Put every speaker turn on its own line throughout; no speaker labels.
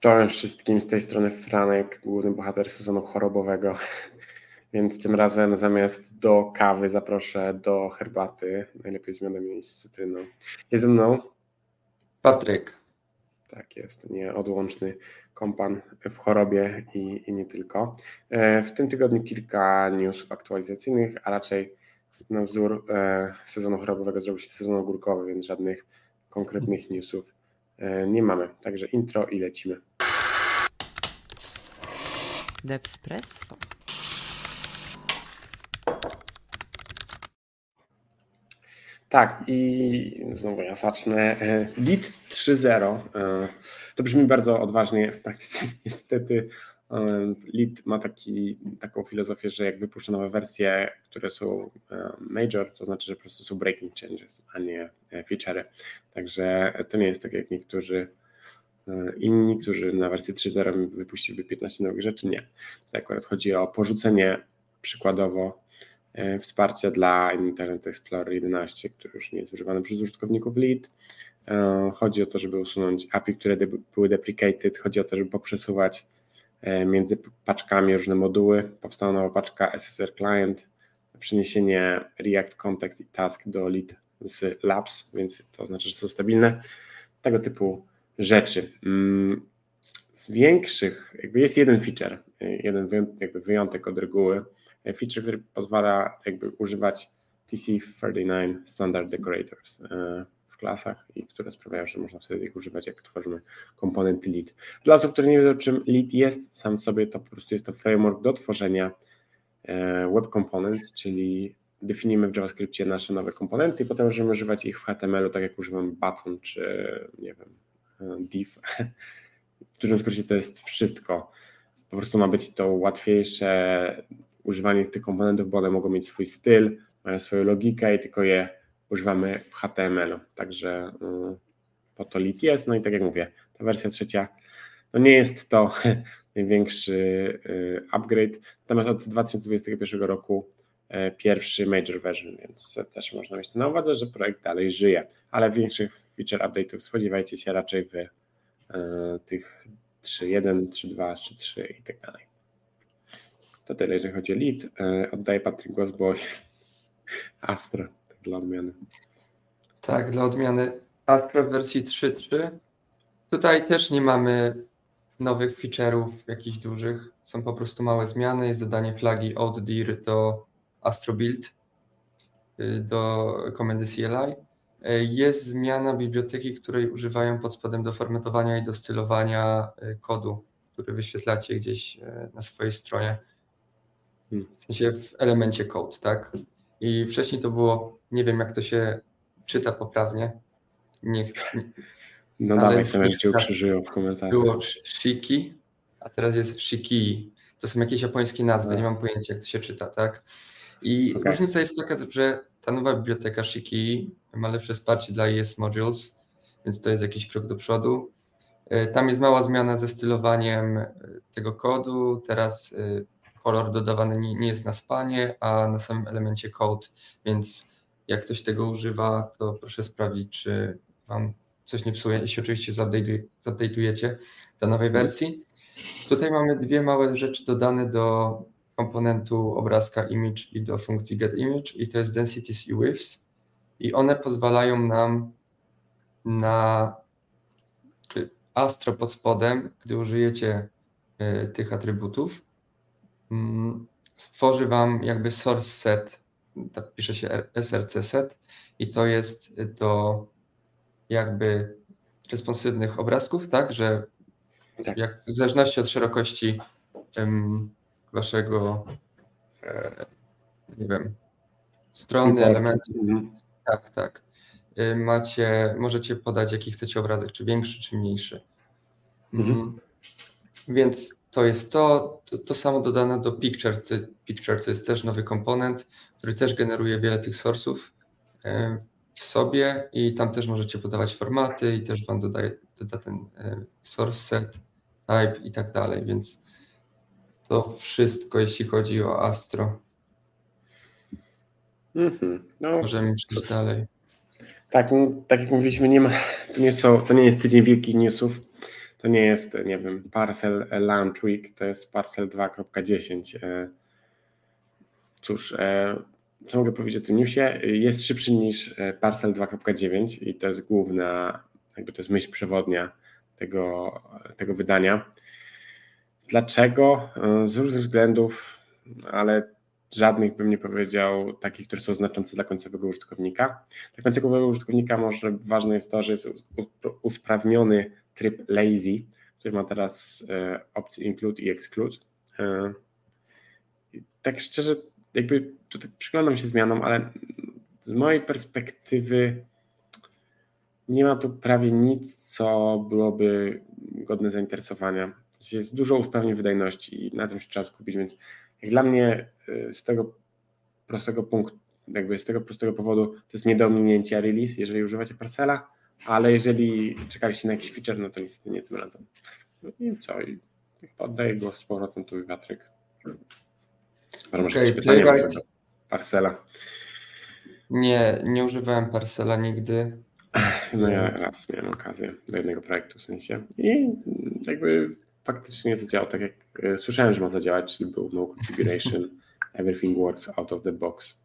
Czołem wszystkim z tej strony Franek, główny bohater sezonu chorobowego. Więc tym razem zamiast do kawy zaproszę do herbaty, najlepiej z miodem i z cytryną. Jest ze mną
Patryk.
Tak jest, nieodłączny kompan w chorobie i, i nie tylko. E, w tym tygodniu kilka newsów aktualizacyjnych, a raczej na wzór e, sezonu chorobowego zrobił się sezon ogórkowy, więc żadnych konkretnych newsów e, nie mamy. Także intro i lecimy. Devspresso. Tak, i znowu ja zacznę. Lead 3.0. To brzmi bardzo odważnie. W praktyce niestety Lead ma taki, taką filozofię, że jak wypuszcza nowe wersje, które są major, to znaczy, że po prostu są breaking changes, a nie e, feature'y. Także to nie jest tak jak niektórzy e, inni, którzy na wersję 3.0 wypuściliby 15 nowych rzeczy. Nie. To akurat chodzi o porzucenie przykładowo e, wsparcia dla Internet Explorer 11, który już nie jest używany przez użytkowników Lead. Chodzi o to, żeby usunąć API, które były deprecated, chodzi o to, żeby poprzesuwać E, między paczkami różne moduły. Powstała nowa paczka SSR Client, przeniesienie React Context i Task do lead z Labs, więc to znaczy, że są stabilne. Tego typu rzeczy. Mm, z większych, jakby jest jeden feature, jeden jakby wyjątek od reguły, feature, który pozwala jakby używać TC39 Standard Decorators. E, klasach i które sprawiają, że można wtedy ich używać, jak tworzymy komponenty lead. Dla osób, które nie wiedzą, czym lead jest, sam sobie to po prostu jest to framework do tworzenia e, web components, czyli definiujemy w JavaScriptie nasze nowe komponenty i potem możemy używać ich w HTML-u, tak jak używam button czy nie wiem, div. W dużym skrócie to jest wszystko. Po prostu ma być to łatwiejsze używanie tych komponentów, bo one mogą mieć swój styl, mają swoją logikę i tylko je używamy w HTML-u, także y, po to lit jest, no i tak jak mówię, ta wersja trzecia no nie jest to największy y, upgrade, natomiast od 2021 roku y, pierwszy major version, więc też można mieć to na uwadze, że projekt dalej żyje, ale większych feature update'ów spodziewajcie się raczej w tych 3.1, 3.2, 3.3 i tak dalej. To tyle, jeżeli chodzi o lead. Oddaję Patryk głos, bo jest Astro dla odmiany.
Tak, dla odmiany Astra w wersji 3.3. Tutaj też nie mamy nowych feature'ów jakichś dużych. Są po prostu małe zmiany. Jest dodanie flagi dir do Astro Build, y, do komendy CLI. Y, jest zmiana biblioteki, której używają pod spodem do formatowania i do stylowania y, kodu, który wyświetlacie gdzieś na swojej stronie. Hmm. W sensie w elemencie code, tak? I wcześniej to było, nie wiem jak to się czyta poprawnie. Nie,
nie, no dawaj sobie cię w komentarzach.
Było Shiki, a teraz jest Shiki. To są jakieś japońskie nazwy, nie mam pojęcia jak to się czyta, tak? I okay. różnica jest taka, że ta nowa biblioteka Shiki ma lepsze wsparcie dla ES Modules, więc to jest jakiś krok do przodu. E, tam jest mała zmiana ze stylowaniem e, tego kodu. Teraz e, kolor dodawany nie, jest na spanie, a na samym elemencie code, więc jak ktoś tego używa, to proszę sprawdzić, czy Wam coś nie psuje, jeśli oczywiście zupdate'ujecie do nowej wersji. Tutaj mamy dwie małe rzeczy dodane do komponentu obrazka image i do funkcji getImage i to jest densities i widths i one pozwalają nam na czy astro pod spodem, gdy użyjecie y, tych atrybutów, Mm, stworzy Wam jakby source set, tak pisze się src set i to jest do jakby responsywnych obrazków, tak, że tak. Jak, w zależności od szerokości um, Waszego e, nie wiem, strony, elementu, mhm. tak, tak, y, macie, możecie podać jaki chcecie obrazek, czy większy, czy mniejszy. Mhm. Mm, więc to jest to, to, to samo dodane do Picture. Picture to jest też nowy komponent, który też generuje wiele tych source'ów e, w sobie i tam też możecie podawać formaty i też Wam dodaje, doda ten e, source set, type i tak dalej, więc to wszystko, jeśli chodzi o Astro. Mm-hmm. No, Możemy przejść dalej.
Tak, no, tak jak mówiliśmy, nie ma, to, nie są, to nie jest tydzień wielkich newsów to nie jest, nie wiem, Parcel Launch Week, to jest Parcel 2.10. Cóż, co mogę powiedzieć o tym newsie? Jest szybszy niż Parcel 2.9 i to jest główna, jakby to jest myśl przewodnia tego, tego wydania. Dlaczego? Z różnych względów, ale żadnych bym nie powiedział takich, które są znaczące dla końcowego użytkownika. Dla końcowego użytkownika może ważne jest to, że jest usprawniony tryb lazy, który ma teraz e, opcje include i exclude. E, tak szczerze, jakby tutaj przyglądam się zmianom, ale z mojej perspektywy nie ma tu prawie nic, co byłoby godne zainteresowania. Jest dużo usprawnień wydajności i na tym się trzeba skupić, więc jak dla mnie y, z tego prostego punktu, jakby z tego prostego powodu to jest nie do ominięcia release, jeżeli używacie parcela, ale jeżeli czekaliście na jakiś feature, no to niestety nie tym razem. No i co? I oddaję głos z powrotem tu Patryk.
Okej, okay, Playwright.
Parcela.
Nie, nie używałem Parcela nigdy.
No ja raz miałem okazję do jednego projektu w sensie i jakby faktycznie zadziałał tak jak e, słyszałem, że ma zadziałać, czyli był no configuration, everything works out of the box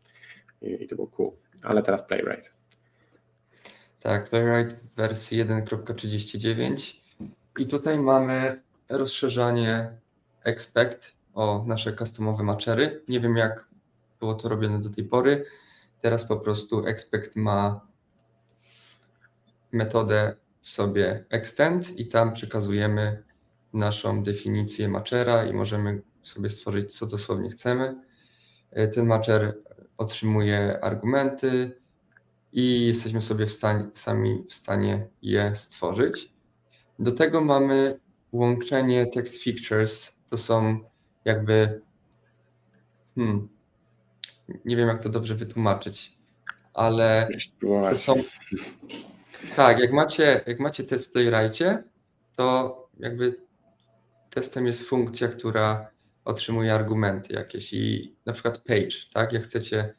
i, i to było cool. Ale teraz Playwright.
Tak, Playwright wersji 1.39 i tutaj mamy rozszerzanie expect o nasze customowe matchery. Nie wiem jak było to robione do tej pory. Teraz po prostu expect ma metodę w sobie extend i tam przekazujemy naszą definicję matchera i możemy sobie stworzyć, co dosłownie chcemy. E, ten matcher otrzymuje argumenty i jesteśmy sobie w stanie, sami w stanie je stworzyć. Do tego mamy łączenie text features. To są jakby. Hmm, nie wiem, jak to dobrze wytłumaczyć, ale to są. Tak, jak macie, jak macie test w Playwrightie, to jakby testem jest funkcja, która otrzymuje argumenty jakieś i na przykład page, tak? Jak chcecie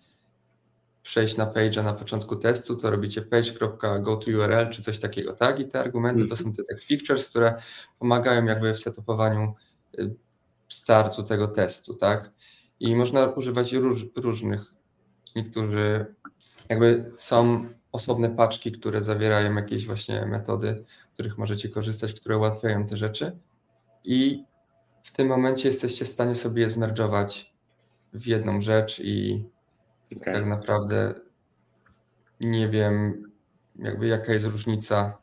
przejść na page'a na początku testu, to robicie page.goToURL czy coś takiego, tak? I te argumenty to są te text features, które pomagają jakby w setupowaniu y, startu tego testu, tak? I można używać róż, różnych. Niektórzy jakby są osobne paczki, które zawierają jakieś właśnie metody, których możecie korzystać, które ułatwiają te rzeczy i w tym momencie jesteście w stanie sobie je zmerdżować w jedną rzecz i okay. tak naprawdę nie wiem jakby jaka jest różnica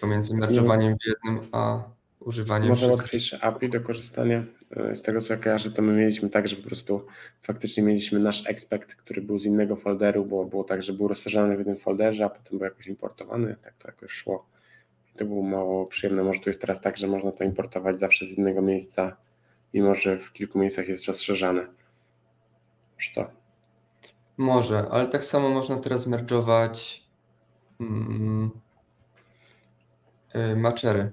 pomiędzy merdżowaniem w jednym a używaniem
Może łatwiejsze API do korzystania. Z tego co ja kojarzę, to my mieliśmy tak, że po prostu faktycznie mieliśmy nasz expect, który był z innego folderu, bo było tak, że był rozszerzany w jednym folderze, a potem był jakoś importowany, tak to jakoś szło to było mało przyjemne. Może tu jest teraz tak, że można to importować zawsze z innego miejsca, mimo że w kilku miejscach jest rozszerzane. Czy to?
Może, ale tak samo można teraz merdżować mm, y, maczery,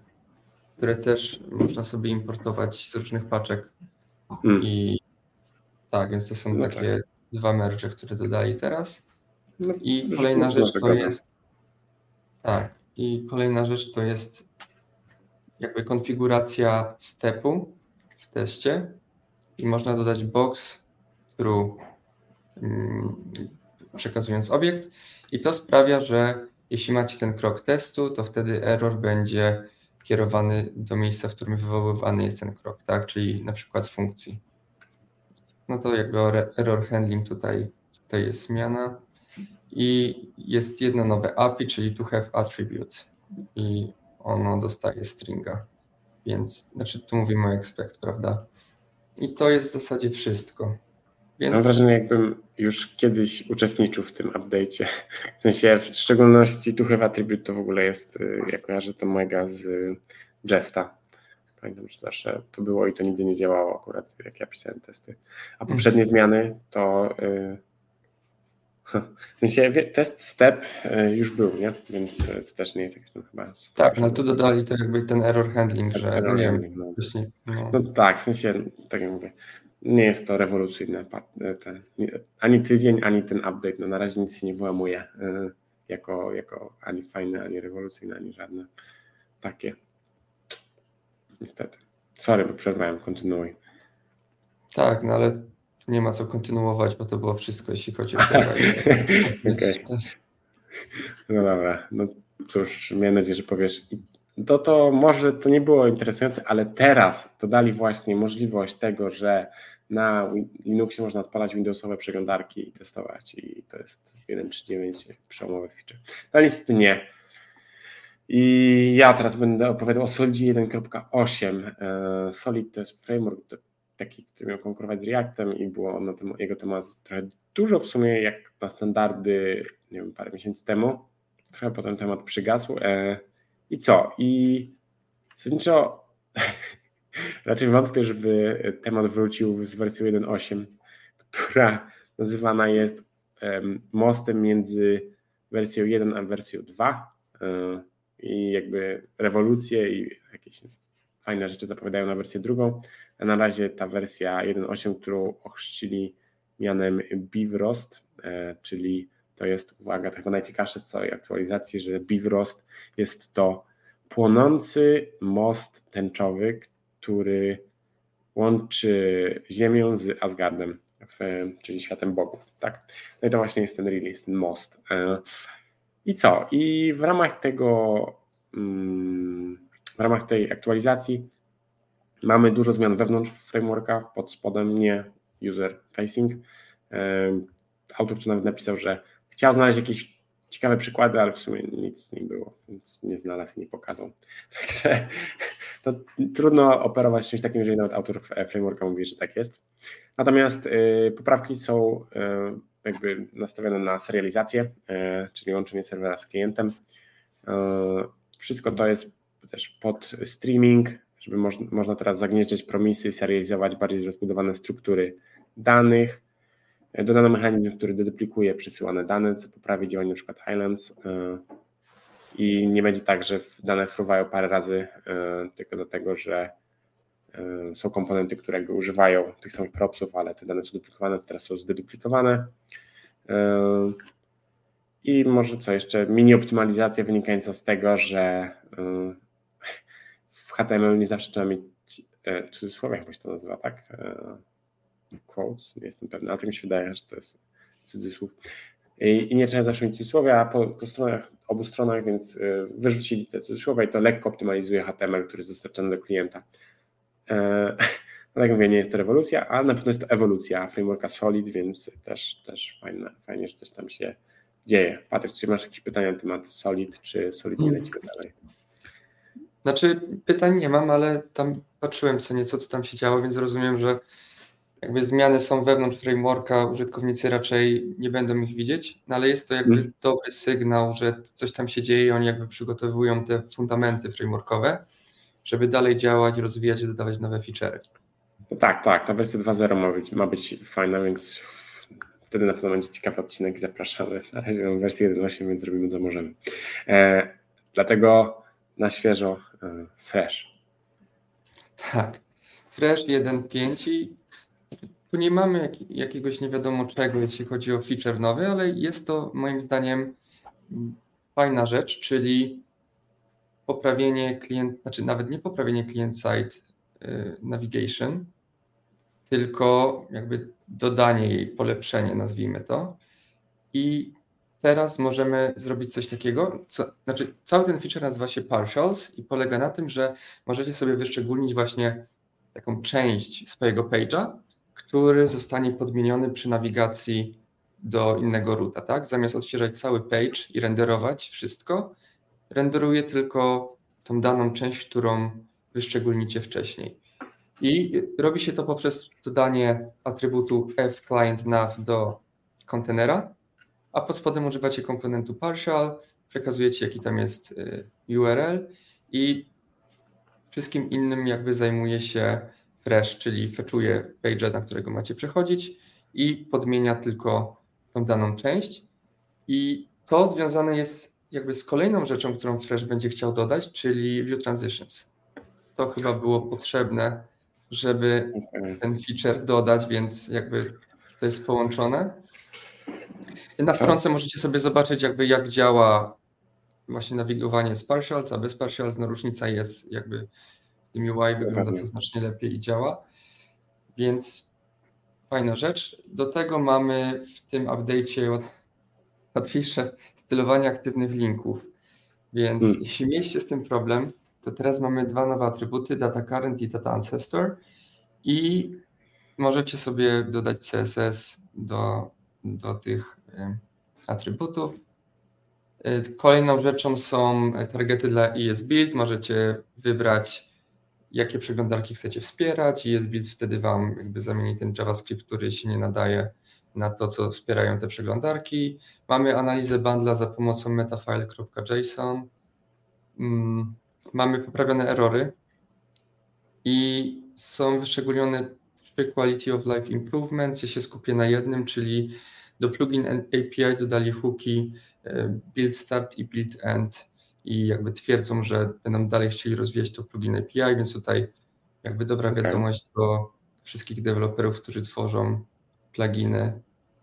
które też można sobie importować z różnych paczek. Hmm. I tak, więc to są no takie tak. dwa merge, które dodali teraz. No, I kolejna rzecz to jest. Tak. I kolejna rzecz to jest jakby konfiguracja stepu w teście i można dodać box true mm, przekazując obiekt i to sprawia, że jeśli macie ten krok testu, to wtedy error będzie kierowany do miejsca, w którym wywoływany jest ten krok, tak? Czyli na przykład funkcji. No to jakby error handling tutaj, tutaj jest zmiana i jest jedno nowe API, czyli to have attribute i ono dostaje stringa. Więc znaczy tu mówimy o expect, prawda? I to jest w zasadzie wszystko.
Więc... Mam wrażenie, jakbym już kiedyś uczestniczył w tym update'cie. W sensie w szczególności tu have attribute to w ogóle jest, y, ja kojarzę to mega z Jesta. Pamiętam, że zawsze to było i to nigdy nie działało akurat, jak ja pisałem testy. A poprzednie zmiany to y, w sensie test step e, już był, nie? Więc e, to też nie jest jakiś tam chyba.
Tak, no tu dodali to jakby ten error handling, że error nie handling, no.
No. no. tak, w sensie, tak jak mówię, nie jest to rewolucyjne. E, ten, ani tydzień, ani ten update. No na razie nic się nie wyłamuje jako, jako ani fajne, ani rewolucyjne, ani żadne takie. niestety. Sorry, bo przerwałem, kontynuuj.
Tak, no ale nie ma co kontynuować, bo to było wszystko, jeśli chodzi o okay.
No dobra, no cóż, miałem nadzieję, że powiesz. To, to może to nie było interesujące, ale teraz dodali właśnie możliwość tego, że na Linuxie można odpalać Windowsowe przeglądarki i testować i to jest 1.3.9 przełomowy feature. To niestety nie. I ja teraz będę opowiadał o Solidzie 1.8. E, Solid to jest framework taki, który miał konkurować z Reactem i było na tym, jego temat trochę dużo w sumie jak na standardy, nie wiem, parę miesięcy temu. Trochę potem temat przygasł. E, I co? I zasadniczo raczej wątpię, żeby temat wrócił z wersją 1.8, która nazywana jest mostem między wersją 1 a wersją 2 e, i jakby rewolucje i jakieś fajne rzeczy zapowiadają na wersję drugą. A na razie ta wersja 1.8, którą ochrzcili mianem Bivrost, e, czyli to jest, uwaga, tego najciekawsze z całej aktualizacji, że Bivrost jest to płonący most tęczowy, który łączy Ziemię z Asgardem, czyli światem bogów. Tak? No i to właśnie jest ten release, ten most. E, I co? I w ramach tego, mm, w ramach tej aktualizacji mamy dużo zmian wewnątrz frameworka, pod spodem nie user facing. Autor tu nawet napisał, że chciał znaleźć jakieś ciekawe przykłady, ale w sumie nic nie było, więc nie znalazł i nie pokazał. Także to trudno operować czymś takim, jeżeli nawet autor frameworka mówi, że tak jest. Natomiast y, poprawki są y, jakby nastawione na serializację, y, czyli łączenie serwera z klientem. Wszystko to jest też pod streaming, żeby można, można teraz zagnieżdżać promisy, serializować bardziej rozbudowane struktury danych. Dodano mechanizm, który deduplikuje przesyłane dane, co poprawi działanie np. Highlands e, i nie będzie tak, że dane fruwają parę razy e, tylko do tego, że e, są komponenty, które używają tych samych propsów, ale te dane są duplikowane, teraz są zdeduplikowane. I może co jeszcze, mini optymalizacja wynikająca z tego, że nie zawsze trzeba mieć e, cudzysłowie, jak się to nazywa, tak? E, quotes, nie jestem pewny, ale tak mi się wydaje, że to jest cudzysłów. I, i nie trzeba zawsze mieć cudzysłowia po, po stronach, obu stronach, więc e, wyrzucili te cudzysłowia i to lekko optymalizuje HTML, który jest dostarczany do klienta. E, no tak mówię, nie jest to rewolucja, ale na pewno jest to ewolucja frameworka Solid, więc też, też fajne, fajnie, że coś tam się dzieje. Patryk, czy masz jakieś pytania na temat Solid, czy Solid nie lecimy dalej?
Znaczy, pytań nie mam, ale tam patrzyłem co nieco, co tam się działo, więc rozumiem, że jakby zmiany są wewnątrz frameworka, użytkownicy raczej nie będą ich widzieć, no ale jest to jakby hmm. dobry sygnał, że coś tam się dzieje i oni jakby przygotowują te fundamenty frameworkowe, żeby dalej działać, rozwijać i dodawać nowe feature'y.
No tak, tak, ta wersja 2.0 ma być, ma być fajna, więc wtedy na pewno będzie ciekawy odcinek i zapraszamy. Na razie mam wersję 1.8, więc robimy co możemy. E, dlatego na świeżo fresh.
Tak, fresh 1.5 i tu nie mamy jak, jakiegoś nie wiadomo czego, jeśli chodzi o feature nowy, ale jest to moim zdaniem fajna rzecz, czyli poprawienie klient, znaczy nawet nie poprawienie client-side e, navigation, tylko jakby dodanie jej, polepszenie, nazwijmy to. I teraz możemy zrobić coś takiego, co, znaczy cały ten feature nazywa się partials i polega na tym, że możecie sobie wyszczególnić właśnie taką część swojego page'a, który zostanie podmieniony przy nawigacji do innego ruta, tak? Zamiast odświeżać cały page i renderować wszystko, renderuje tylko tą daną część, którą wyszczególnicie wcześniej. I robi się to poprzez dodanie atrybutu fClientNav do kontenera, a pod spodem używacie komponentu partial, przekazujecie jaki tam jest y, URL i wszystkim innym jakby zajmuje się fresh, czyli fetchuje page, na którego macie przechodzić i podmienia tylko tą daną część. I to związane jest jakby z kolejną rzeczą, którą Fresh będzie chciał dodać, czyli View Transitions. To chyba było potrzebne, żeby ten feature dodać, więc jakby to jest połączone. Na stronce możecie sobie zobaczyć, jakby jak działa właśnie nawigowanie z partials, a bez partials no różnica jest jakby w tym UI wygląda to znacznie lepiej i działa. Więc fajna rzecz. Do tego mamy w tym update'cie łatwiejsze stylowanie aktywnych linków. Więc hmm. jeśli mieliście z tym problem, to teraz mamy dwa nowe atrybuty, data current i data ancestor i możecie sobie dodać CSS do, do tych atrybutów. E, kolejną rzeczą są targety dla ESBuild. Możecie wybrać, jakie przeglądarki chcecie wspierać. ESBuild wtedy Wam jakby zamieni ten JavaScript, który się nie nadaje na to, co wspierają te przeglądarki. Mamy analizę bundla za pomocą metafile.json. Mm, mamy poprawione erory i są wyszczególnione trzy Quality of Life Improvements. Ja się skupię na jednym, czyli do plugin API dodali hooki e, build start i build end i jakby twierdzą, że będą dalej chcieli rozwijać to plugin API, więc tutaj jakby dobra okay. wiadomość do wszystkich deweloperów, którzy tworzą pluginy.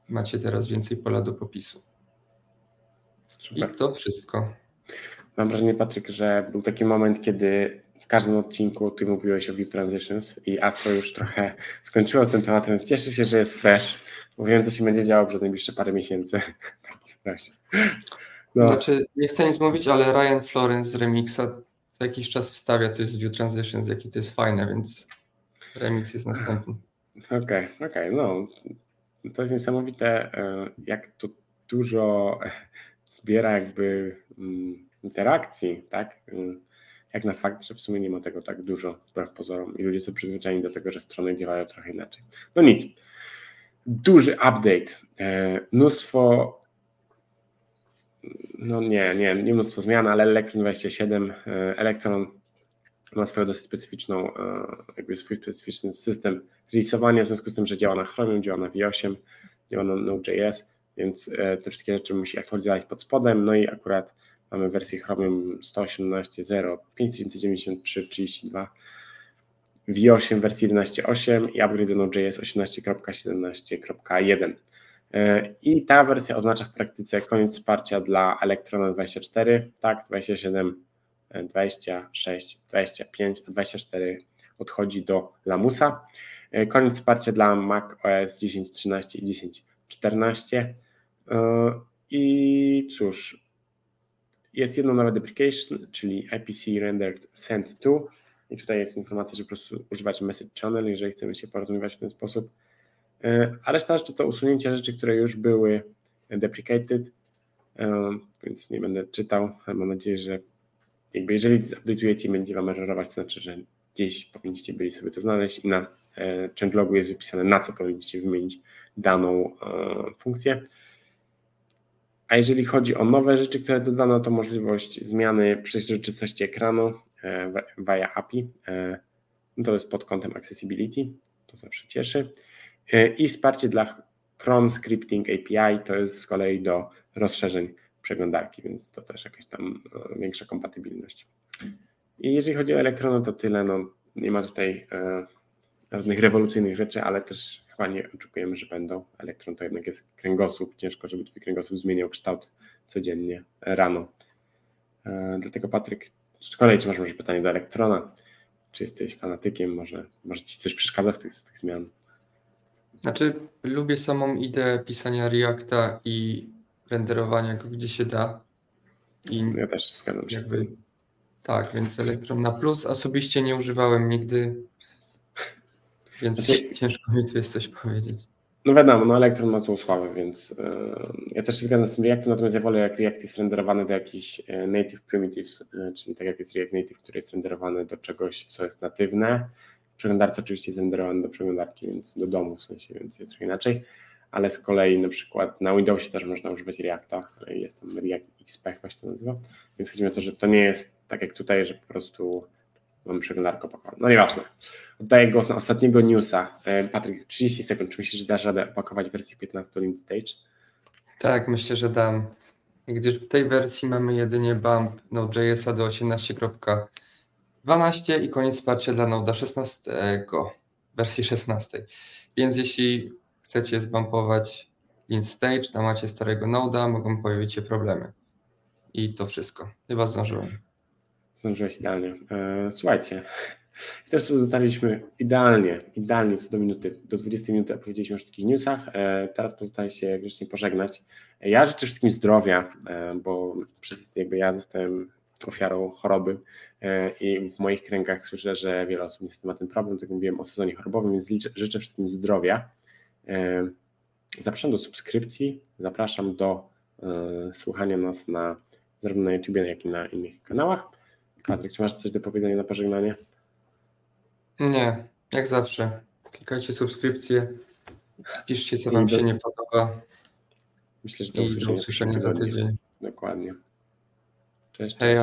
Macie teraz więcej pola do popisu. Super. I to wszystko.
Mam wrażenie, Patryk, że był taki moment, kiedy w każdym odcinku ty mówiłeś o View Transitions i Astro już trochę skończyło z tym tematem, więc cieszę się, że jest fresh, wiem, co się będzie działo przez najbliższe parę miesięcy.
No. Znaczy, nie chcę nic mówić, ale Ryan Florence z Remixa co jakiś czas wstawia coś z View Transitions, jakie to jest fajne, więc remix jest następny.
Okej, okay, okej, okay, no. To jest niesamowite, e, jak to dużo zbiera jakby mm, interakcji, tak? Mm, jak na fakt, że w sumie nie ma tego tak dużo, wbrew pozorom, i ludzie są przyzwyczajeni do tego, że strony działają trochę inaczej. No nic. Duży update. E, mnóstwo, no nie, nie, nie mnóstwo zmian, ale Electron 27, e, Electron ma swoją dosyć specyficzną, e, jakby swój specyficzny system releasowania, w związku z tym, że działa na Chromium, działa na V8, działa na Node.js, więc te wszystkie rzeczy musi aktualizować pod spodem, no i akurat Mamy wersję Chromium 118.0, 5093.32, V8 wersji 11.8 i upgrade Node.js 18.17.1. E, I ta wersja oznacza w praktyce koniec wsparcia dla Electrona 24, tak, 27, 26, 25, a 24 odchodzi do Lamusa. E, koniec wsparcia dla Mac OS 10.13 i 10.14. E, I cóż, jest jedno nowe deprecation, czyli IPC rendered send to i tutaj jest informacja, że po prostu używać message channel, jeżeli chcemy się porozumiewać w ten sposób. E, a reszta rzeczy to usunięcie rzeczy, które już były deprecated, e, więc nie będę czytał. Mam nadzieję, że jakby jeżeli update'ujecie będzie Wam errorować, to znaczy, że gdzieś powinniście byli sobie to znaleźć i na e, changelogu jest wypisane, na co powinniście wymienić daną funkcję. A jeżeli chodzi o nowe rzeczy, które dodano, to możliwość zmiany przeźroczystości ekranu e, via API. E, no to jest pod kątem accessibility, to zawsze cieszy. E, I wsparcie dla Chrome Scripting API to jest z kolei do rozszerzeń przeglądarki, więc to też jakaś tam większa kompatybilność. I jeżeli chodzi o Electron, to tyle. No, nie ma tutaj żadnych rewolucyjnych rzeczy, ale też chyba nie oczekujemy, że będą. Elektron to jednak jest kręgosłup. Ciężko, żeby twój kręgosłup zmieniał kształt codziennie rano. E, dlatego Patryk, z kolei masz może pytanie do elektrona? Czy jesteś fanatykiem? Może, może ci coś przeszkadza w tych, tych zmian?
Znaczy, lubię samą ideę pisania Reacta i renderowania go gdzie się da.
I ja też zgadzam się jakby,
Tak, więc Elektron na plus. Osobiście nie używałem nigdy więc znaczy, ciężko mi tu jest coś powiedzieć.
No wiadomo, no Electron ma złą sławę, więc yy, ja też się zgadzam z tym Reactem, natomiast ja wolę jak React jest renderowany do jakichś e, native primitives, yy, czyli tak jak jest React Native, który jest renderowany do czegoś, co jest natywne. Przeglądarce oczywiście jest renderowany do przeglądarki, więc do domu w sensie, więc jest trochę inaczej, ale z kolei na przykład na Windowsie też można używać Reacta, jest tam React XP chyba się to nazywa, więc chodzi mi o to, że to nie jest tak jak tutaj, że po prostu Mam przeglądarkę opakowaną. No nieważne. Oddaję głos na ostatniego newsa. E, Patryk, 30 sekund. Czy myślisz, że dasz radę opakować wersję 15 Link Stage?
Tak, myślę, że dam. Gdyż w tej wersji mamy jedynie bump Node.jsa do 18.12 i koniec wsparcia dla Node 16, wersji 16. Więc jeśli chcecie zbumpować Link Stage, tam macie starego Node'a, mogą pojawić się problemy. I to wszystko. Chyba zdążyłem.
Zdążyłeś idealnie. E, słuchajcie, też tu dotarliśmy idealnie, idealnie co do minuty, do 20 minut opowiedzieliśmy o wszystkich newsach. E, teraz pozostaje się grzecznie pożegnać. Ja życzę wszystkim zdrowia, e, bo przez jakby ja zostałem ofiarą choroby e, i w moich kręgach słyszę, że wiele osób niestety ma ten problem, tak jak mówiłem o sezonie chorobowym, więc życzę wszystkim zdrowia. Zapraszam do subskrypcji, zapraszam do słuchania nas na zarówno na YouTube, jak i na innych kanałach. Patryk, czy masz coś do powiedzenia na pożegnanie?
Nie, jak zawsze. Klikajcie subskrypcję, piszcie co Wam się nie podoba.
Myślę, że
do usłyszenia, do usłyszenia za tydzień.
Dokładnie.
Cześć. Hej.